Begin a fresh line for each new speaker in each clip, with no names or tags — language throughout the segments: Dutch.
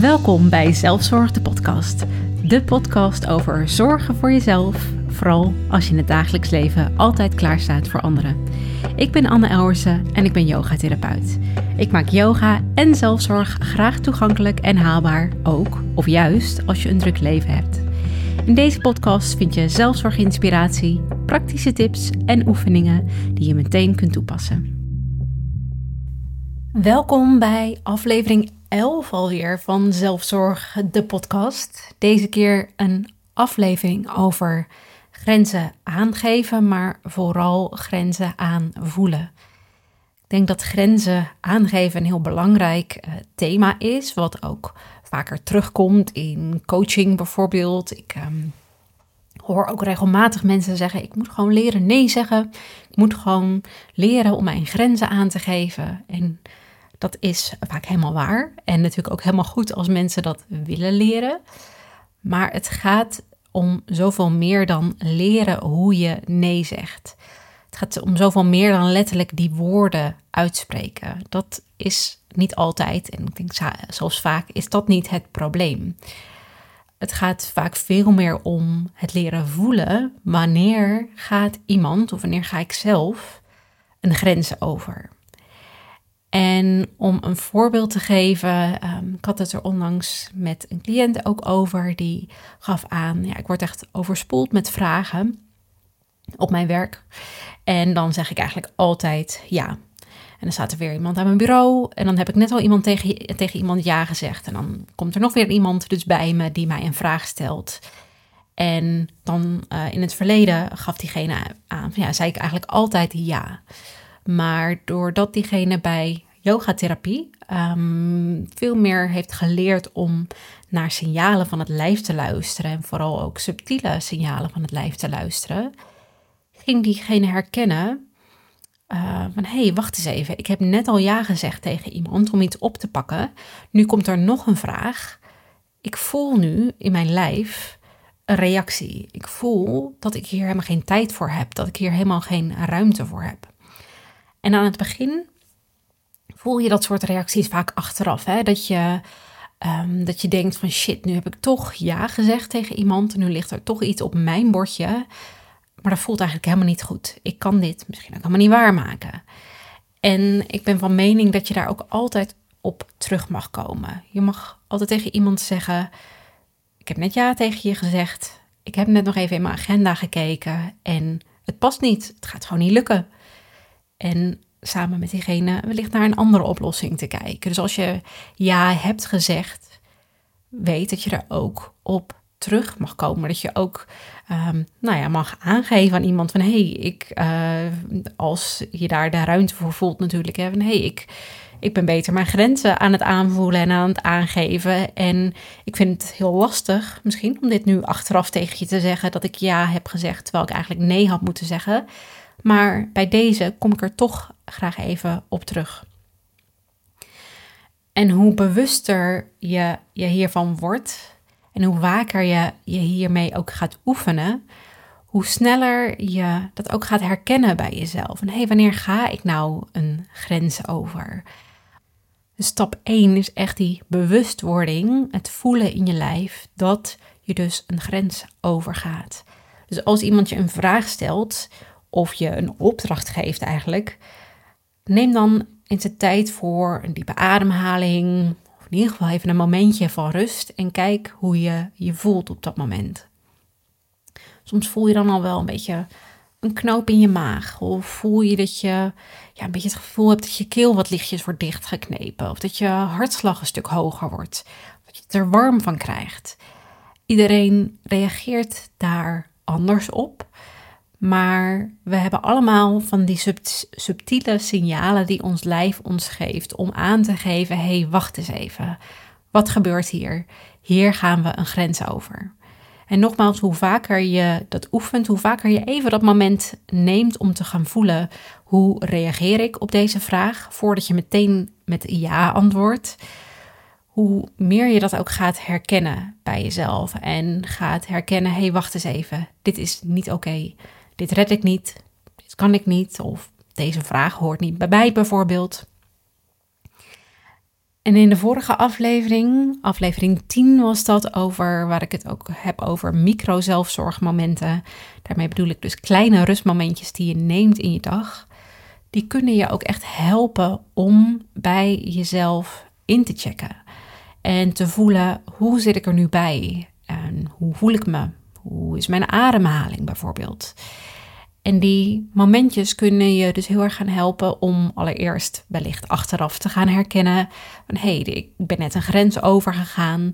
Welkom bij Zelfzorg de podcast. De podcast over zorgen voor jezelf, vooral als je in het dagelijks leven altijd klaar staat voor anderen. Ik ben Anne Elwersen en ik ben yogatherapeut. Ik maak yoga en zelfzorg graag toegankelijk en haalbaar, ook of juist als je een druk leven hebt. In deze podcast vind je zelfzorginspiratie, praktische tips en oefeningen die je meteen kunt toepassen. Welkom bij aflevering 11 alweer van Zelfzorg, de podcast. Deze keer een aflevering over grenzen aangeven, maar vooral grenzen aanvoelen. Ik denk dat grenzen aangeven een heel belangrijk uh, thema is, wat ook vaker terugkomt in coaching bijvoorbeeld. Ik um, hoor ook regelmatig mensen zeggen: ik moet gewoon leren nee zeggen. Ik moet gewoon leren om mijn grenzen aan te geven. En dat is vaak helemaal waar. En natuurlijk ook helemaal goed als mensen dat willen leren. Maar het gaat om zoveel meer dan leren hoe je nee zegt. Het gaat om zoveel meer dan letterlijk die woorden uitspreken. Dat is niet altijd, en ik denk zelfs vaak, is dat niet het probleem. Het gaat vaak veel meer om het leren voelen. Wanneer gaat iemand, of wanneer ga ik zelf, een grens over? En om een voorbeeld te geven, um, ik had het er onlangs met een cliënt ook over, die gaf aan, ja, ik word echt overspoeld met vragen op mijn werk. En dan zeg ik eigenlijk altijd ja. En dan staat er weer iemand aan mijn bureau. En dan heb ik net al iemand tegen, tegen iemand ja gezegd. En dan komt er nog weer iemand dus bij me die mij een vraag stelt. En dan uh, in het verleden gaf diegene aan, ja, zei ik eigenlijk altijd ja. Maar doordat diegene bij yogatherapie um, veel meer heeft geleerd om naar signalen van het lijf te luisteren en vooral ook subtiele signalen van het lijf te luisteren, ging diegene herkennen uh, van hé, hey, wacht eens even, ik heb net al ja gezegd tegen iemand om iets op te pakken. Nu komt er nog een vraag. Ik voel nu in mijn lijf een reactie. Ik voel dat ik hier helemaal geen tijd voor heb, dat ik hier helemaal geen ruimte voor heb. En aan het begin voel je dat soort reacties vaak achteraf. Hè? Dat, je, um, dat je denkt van shit, nu heb ik toch ja gezegd tegen iemand. Nu ligt er toch iets op mijn bordje. Maar dat voelt eigenlijk helemaal niet goed. Ik kan dit misschien ook helemaal niet waarmaken. En ik ben van mening dat je daar ook altijd op terug mag komen. Je mag altijd tegen iemand zeggen: Ik heb net ja tegen je gezegd. Ik heb net nog even in mijn agenda gekeken en het past niet. Het gaat gewoon niet lukken. En samen met diegene wellicht naar een andere oplossing te kijken. Dus als je ja hebt gezegd, weet dat je er ook op terug mag komen. Dat je ook um, nou ja, mag aangeven aan iemand van hé, hey, ik, uh, als je daar de ruimte voor voelt natuurlijk, hè, hé, hey, ik, ik ben beter mijn grenzen aan het aanvoelen en aan het aangeven. En ik vind het heel lastig misschien om dit nu achteraf tegen je te zeggen dat ik ja heb gezegd, terwijl ik eigenlijk nee had moeten zeggen. Maar bij deze kom ik er toch graag even op terug. En hoe bewuster je, je hiervan wordt en hoe vaker je je hiermee ook gaat oefenen, hoe sneller je dat ook gaat herkennen bij jezelf. En hé, hey, wanneer ga ik nou een grens over? Dus stap 1 is echt die bewustwording, het voelen in je lijf dat je dus een grens overgaat. Dus als iemand je een vraag stelt of je een opdracht geeft eigenlijk, neem dan eens de tijd voor een diepe ademhaling. Of in ieder geval even een momentje van rust en kijk hoe je je voelt op dat moment. Soms voel je dan al wel een beetje een knoop in je maag. Of voel je dat je ja, een beetje het gevoel hebt dat je keel wat lichtjes wordt dichtgeknepen. Of dat je hartslag een stuk hoger wordt. Of dat je het er warm van krijgt. Iedereen reageert daar anders op. Maar we hebben allemaal van die subtiele signalen die ons lijf ons geeft om aan te geven: hé, hey, wacht eens even. Wat gebeurt hier? Hier gaan we een grens over. En nogmaals, hoe vaker je dat oefent, hoe vaker je even dat moment neemt om te gaan voelen: hoe reageer ik op deze vraag? Voordat je meteen met ja antwoordt. Hoe meer je dat ook gaat herkennen bij jezelf en gaat herkennen: hé, hey, wacht eens even, dit is niet oké dit red ik niet, dit kan ik niet, of deze vraag hoort niet bij mij bijvoorbeeld. En in de vorige aflevering, aflevering 10 was dat over, waar ik het ook heb over micro-zelfzorgmomenten. Daarmee bedoel ik dus kleine rustmomentjes die je neemt in je dag. Die kunnen je ook echt helpen om bij jezelf in te checken. En te voelen, hoe zit ik er nu bij? En hoe voel ik me? Hoe is mijn ademhaling bijvoorbeeld? En die momentjes kunnen je dus heel erg gaan helpen om allereerst wellicht achteraf te gaan herkennen van hé, hey, ik ben net een grens overgegaan,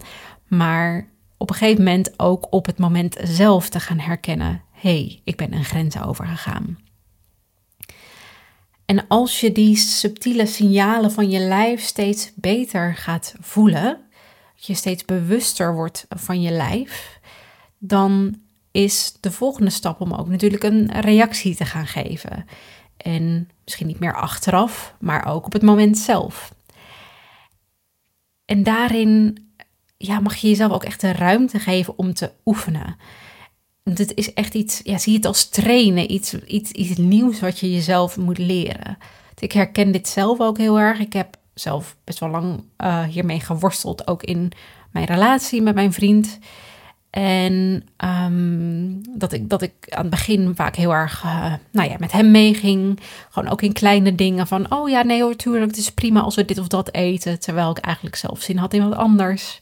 maar op een gegeven moment ook op het moment zelf te gaan herkennen hé, hey, ik ben een grens overgegaan. En als je die subtiele signalen van je lijf steeds beter gaat voelen, dat je steeds bewuster wordt van je lijf, dan is de volgende stap om ook natuurlijk een reactie te gaan geven. En misschien niet meer achteraf, maar ook op het moment zelf. En daarin ja, mag je jezelf ook echt de ruimte geven om te oefenen. Het is echt iets, ja, zie het als trainen, iets, iets, iets nieuws wat je jezelf moet leren. Ik herken dit zelf ook heel erg. Ik heb zelf best wel lang uh, hiermee geworsteld, ook in mijn relatie met mijn vriend. En um, dat, ik, dat ik aan het begin vaak heel erg uh, nou ja, met hem meeging. Gewoon ook in kleine dingen van, oh ja, nee hoor, het is prima als we dit of dat eten. Terwijl ik eigenlijk zelf zin had in wat anders.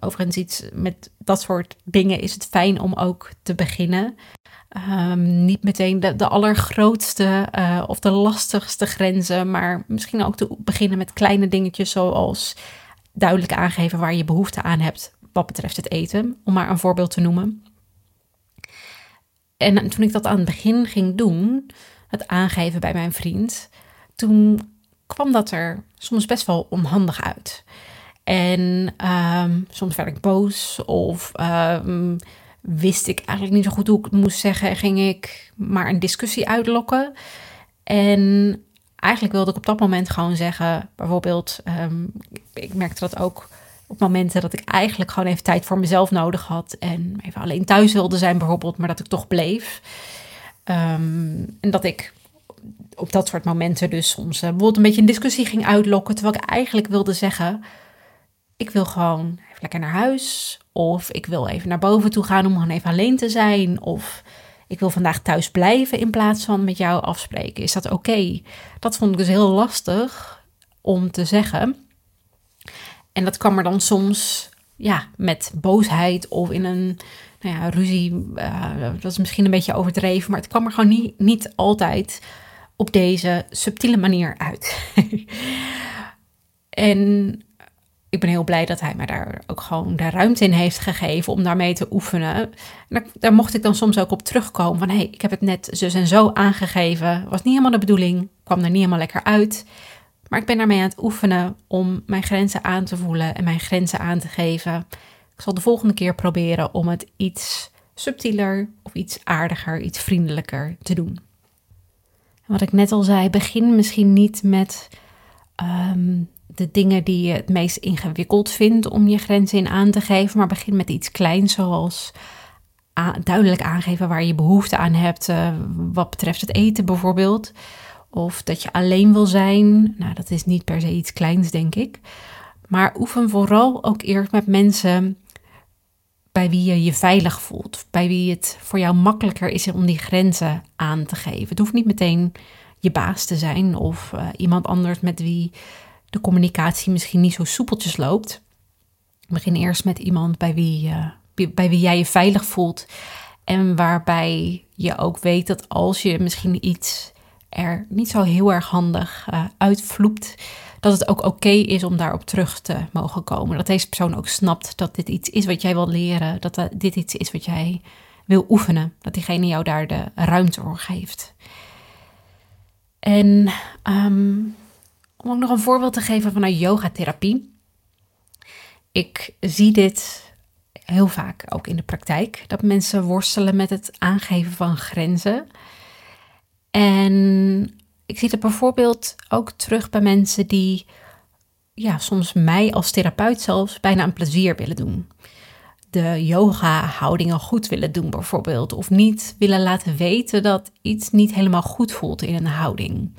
Overigens iets met dat soort dingen is het fijn om ook te beginnen. Um, niet meteen de, de allergrootste uh, of de lastigste grenzen, maar misschien ook te beginnen met kleine dingetjes zoals duidelijk aangeven waar je behoefte aan hebt wat betreft het eten, om maar een voorbeeld te noemen. En toen ik dat aan het begin ging doen, het aangeven bij mijn vriend, toen kwam dat er soms best wel onhandig uit. En um, soms werd ik boos of um, wist ik eigenlijk niet zo goed hoe ik het moest zeggen. Ging ik maar een discussie uitlokken. En eigenlijk wilde ik op dat moment gewoon zeggen, bijvoorbeeld, um, ik merkte dat ook op momenten dat ik eigenlijk gewoon even tijd voor mezelf nodig had. En even alleen thuis wilde zijn bijvoorbeeld, maar dat ik toch bleef. Um, en dat ik op dat soort momenten dus soms uh, bijvoorbeeld een beetje een discussie ging uitlokken. Terwijl ik eigenlijk wilde zeggen, ik wil gewoon even lekker naar huis. Of ik wil even naar boven toe gaan om gewoon even alleen te zijn. Of ik wil vandaag thuis blijven in plaats van met jou afspreken. Is dat oké? Dat vond ik dus heel lastig om te zeggen. En dat kwam er dan soms ja, met boosheid of in een nou ja, ruzie. Uh, dat is misschien een beetje overdreven, maar het kwam er gewoon niet, niet altijd op deze subtiele manier uit. en ik ben heel blij dat hij mij daar ook gewoon de ruimte in heeft gegeven om daarmee te oefenen. En daar, daar mocht ik dan soms ook op terugkomen van hé, hey, ik heb het net zus en zo aangegeven. Was niet helemaal de bedoeling, kwam er niet helemaal lekker uit. Maar ik ben daarmee aan het oefenen om mijn grenzen aan te voelen en mijn grenzen aan te geven. Ik zal de volgende keer proberen om het iets subtieler of iets aardiger, iets vriendelijker te doen. Wat ik net al zei, begin misschien niet met ehm, de dingen die je het meest ingewikkeld vindt om je grenzen in aan te geven, maar begin met iets kleins zoals duidelijk aangeven waar je behoefte aan hebt, uh, wat betreft het eten bijvoorbeeld. Of dat je alleen wil zijn. Nou, dat is niet per se iets kleins, denk ik. Maar oefen vooral ook eerst met mensen bij wie je je veilig voelt. Bij wie het voor jou makkelijker is om die grenzen aan te geven. Het hoeft niet meteen je baas te zijn of uh, iemand anders met wie de communicatie misschien niet zo soepeltjes loopt. Begin eerst met iemand bij wie, bij wie jij je veilig voelt. En waarbij je ook weet dat als je misschien iets er niet zo heel erg handig uh, uitvloept, dat het ook oké is om daarop terug te mogen komen. Dat deze persoon ook snapt dat dit iets is wat jij wil leren, dat dit iets is wat jij wil oefenen, dat diegene jou daar de ruimte voor geeft. En um, om ook nog een voorbeeld te geven van een yogatherapie. Ik zie dit heel vaak ook in de praktijk, dat mensen worstelen met het aangeven van grenzen. En ik zie het bijvoorbeeld ook terug bij mensen die ja, soms mij als therapeut zelfs bijna een plezier willen doen. De yoga-houdingen goed willen doen bijvoorbeeld. Of niet willen laten weten dat iets niet helemaal goed voelt in een houding.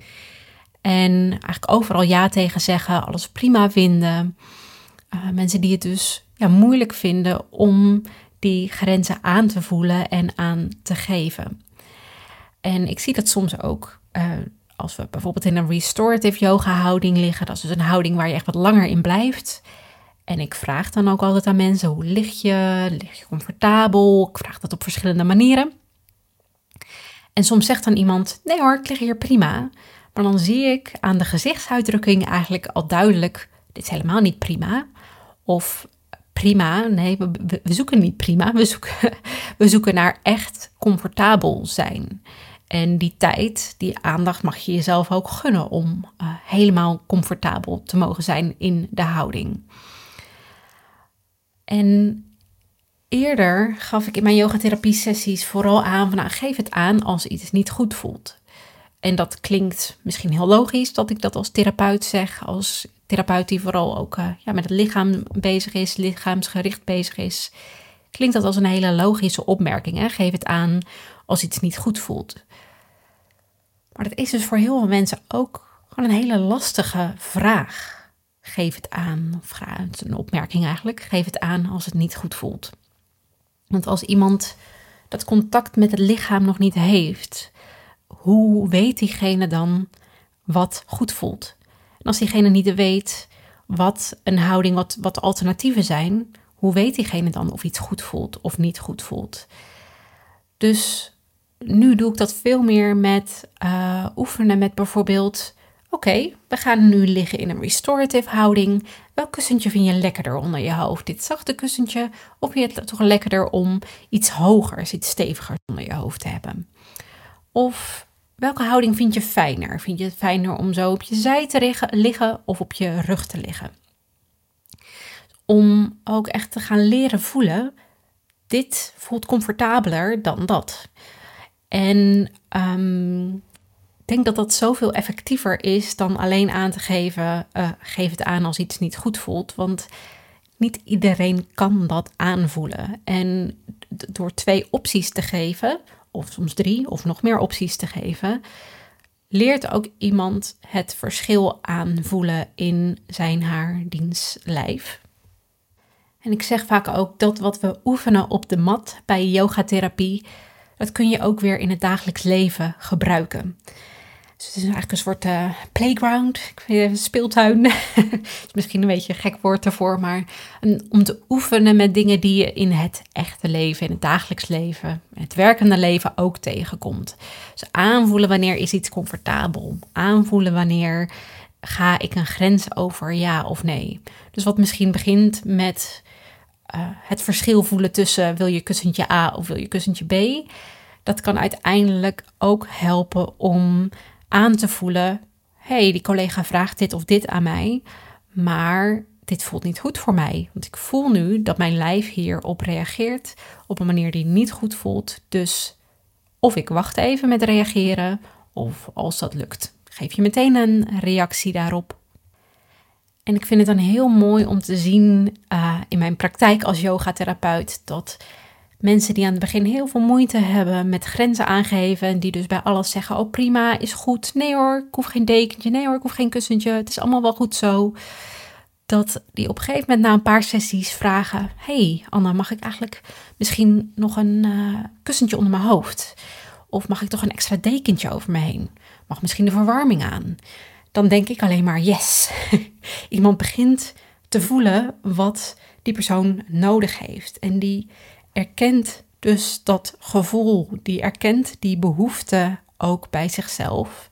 En eigenlijk overal ja tegen zeggen, alles prima vinden. Uh, mensen die het dus ja, moeilijk vinden om die grenzen aan te voelen en aan te geven. En ik zie dat soms ook uh, als we bijvoorbeeld in een restorative yoga houding liggen. Dat is dus een houding waar je echt wat langer in blijft. En ik vraag dan ook altijd aan mensen, hoe lig je? Lig je comfortabel? Ik vraag dat op verschillende manieren. En soms zegt dan iemand, nee hoor, ik lig hier prima. Maar dan zie ik aan de gezichtsuitdrukking eigenlijk al duidelijk, dit is helemaal niet prima. Of prima, nee, we, we zoeken niet prima, we zoeken, we zoeken naar echt comfortabel zijn. En die tijd, die aandacht mag je jezelf ook gunnen om uh, helemaal comfortabel te mogen zijn in de houding. En eerder gaf ik in mijn yogatherapie sessies vooral aan van nou, geef het aan als iets niet goed voelt. En dat klinkt misschien heel logisch dat ik dat als therapeut zeg, als therapeut die vooral ook uh, ja, met het lichaam bezig is, lichaamsgericht bezig is. Klinkt dat als een hele logische opmerking. Geef het aan als iets niet goed voelt. Maar dat is dus voor heel veel mensen ook gewoon een hele lastige vraag. Geef het aan, of een opmerking eigenlijk. Geef het aan als het niet goed voelt. Want als iemand dat contact met het lichaam nog niet heeft, hoe weet diegene dan wat goed voelt? En als diegene niet weet wat een houding, wat, wat alternatieven zijn, hoe weet diegene dan of iets goed voelt of niet goed voelt? Dus nu doe ik dat veel meer met uh, oefenen met bijvoorbeeld... Oké, we gaan nu liggen in een restorative houding. Welk kussentje vind je lekkerder onder je hoofd? Dit zachte kussentje of vind je het toch lekkerder om iets hogers, iets steviger onder je hoofd te hebben? Of welke houding vind je fijner? Vind je het fijner om zo op je zij te liggen of op je rug te liggen? Om ook echt te gaan leren voelen, dit voelt comfortabeler dan dat. En um, ik denk dat dat zoveel effectiever is dan alleen aan te geven, uh, geef het aan als iets niet goed voelt. Want niet iedereen kan dat aanvoelen. En door twee opties te geven, of soms drie of nog meer opties te geven, leert ook iemand het verschil aanvoelen in zijn haar diens lijf. En ik zeg vaak ook dat wat we oefenen op de mat bij yogatherapie, dat kun je ook weer in het dagelijks leven gebruiken. Dus het is eigenlijk een soort uh, playground, speeltuin. is misschien een beetje een gek woord ervoor, maar om te oefenen met dingen die je in het echte leven, in het dagelijks leven, het werkende leven ook tegenkomt. Dus aanvoelen wanneer is iets comfortabel. Aanvoelen wanneer ga ik een grens over, ja of nee. Dus wat misschien begint met uh, het verschil voelen tussen wil je kussentje A of wil je kussentje B. Dat kan uiteindelijk ook helpen om aan te voelen: hey, die collega vraagt dit of dit aan mij, maar dit voelt niet goed voor mij. Want ik voel nu dat mijn lijf hierop reageert op een manier die niet goed voelt. Dus of ik wacht even met reageren, of als dat lukt, geef je meteen een reactie daarop. En ik vind het dan heel mooi om te zien uh, in mijn praktijk als yogatherapeut dat mensen die aan het begin heel veel moeite hebben met grenzen aangeven en die dus bij alles zeggen: Oh prima, is goed. Nee hoor, ik hoef geen dekentje. Nee hoor, ik hoef geen kussentje. Het is allemaal wel goed zo. Dat die op een gegeven moment na een paar sessies vragen: Hey Anna, mag ik eigenlijk misschien nog een uh, kussentje onder mijn hoofd? Of mag ik toch een extra dekentje over me heen? Mag misschien de verwarming aan? Dan denk ik alleen maar yes. Iemand begint te voelen wat die persoon nodig heeft. En die erkent dus dat gevoel, die erkent die behoefte ook bij zichzelf.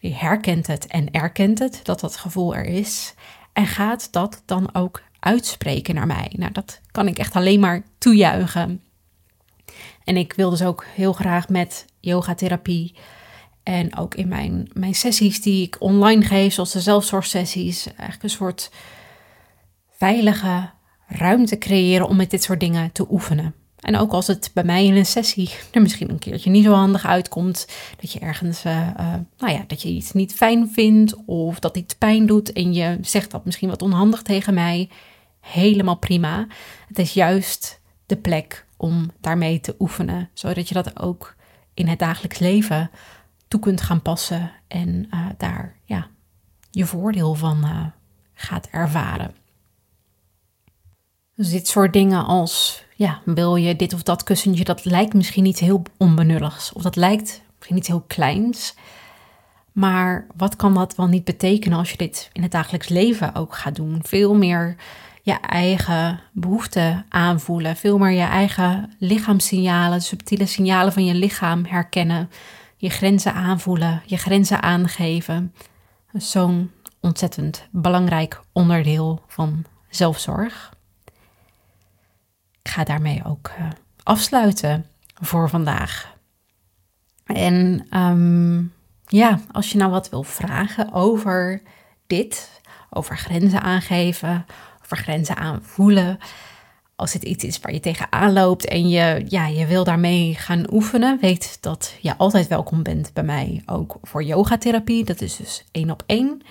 Die herkent het en erkent het dat dat gevoel er is. En gaat dat dan ook uitspreken naar mij. Nou, dat kan ik echt alleen maar toejuichen. En ik wil dus ook heel graag met yogatherapie en ook in mijn, mijn sessies die ik online geef, zoals de zelfzorgsessies, eigenlijk een soort veilige ruimte creëren om met dit soort dingen te oefenen. En ook als het bij mij in een sessie er misschien een keertje niet zo handig uitkomt, dat je ergens, uh, uh, nou ja, dat je iets niet fijn vindt of dat iets pijn doet en je zegt dat misschien wat onhandig tegen mij, helemaal prima. Het is juist de plek om daarmee te oefenen, zodat je dat ook in het dagelijks leven toe kunt gaan passen en uh, daar ja, je voordeel van uh, gaat ervaren. Dus dit soort dingen als, ja, wil je dit of dat kussentje, dat lijkt misschien niet heel onbenulligs. Of dat lijkt misschien niet heel kleins. Maar wat kan dat wel niet betekenen als je dit in het dagelijks leven ook gaat doen? Veel meer je eigen behoeften aanvoelen. Veel meer je eigen lichaamssignalen, subtiele signalen van je lichaam herkennen. Je grenzen aanvoelen, je grenzen aangeven. Zo'n ontzettend belangrijk onderdeel van zelfzorg. Ik ga daarmee ook uh, afsluiten voor vandaag. En um, ja, als je nou wat wil vragen over dit, over grenzen aangeven, over grenzen aanvoelen. Als het iets is waar je tegenaan loopt en je, ja, je wil daarmee gaan oefenen, weet dat je altijd welkom bent bij mij. Ook voor yogatherapie, dat is dus één op één.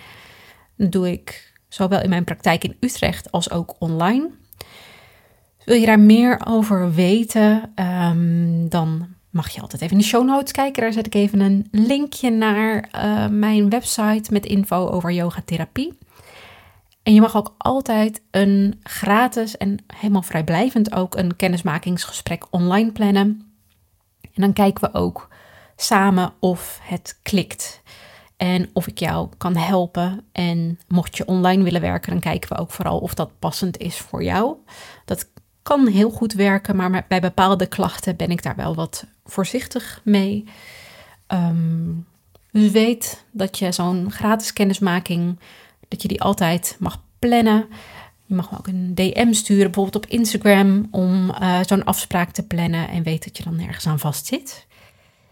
Dat doe ik zowel in mijn praktijk in Utrecht als ook online. Wil je daar meer over weten, um, dan mag je altijd even in de show notes kijken. Daar zet ik even een linkje naar uh, mijn website met info over yogatherapie. En je mag ook altijd een gratis en helemaal vrijblijvend ook een kennismakingsgesprek online plannen. En dan kijken we ook samen of het klikt en of ik jou kan helpen. En mocht je online willen werken, dan kijken we ook vooral of dat passend is voor jou. Dat kan heel goed werken, maar bij bepaalde klachten ben ik daar wel wat voorzichtig mee. Um, weet dat je zo'n gratis kennismaking dat je die altijd mag plannen. Je mag me ook een DM sturen, bijvoorbeeld op Instagram, om uh, zo'n afspraak te plannen en weet dat je dan nergens aan vast zit.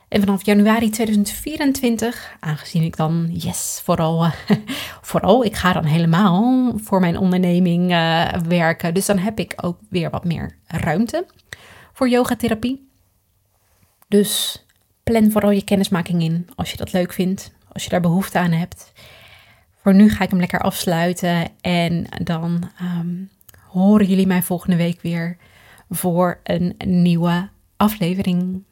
En vanaf januari 2024, aangezien ik dan, yes, vooral, vooral, ik ga dan helemaal voor mijn onderneming uh, werken. Dus dan heb ik ook weer wat meer ruimte voor yogatherapie. Dus plan vooral je kennismaking in als je dat leuk vindt, als je daar behoefte aan hebt. Voor nu ga ik hem lekker afsluiten en dan um, horen jullie mij volgende week weer voor een nieuwe aflevering.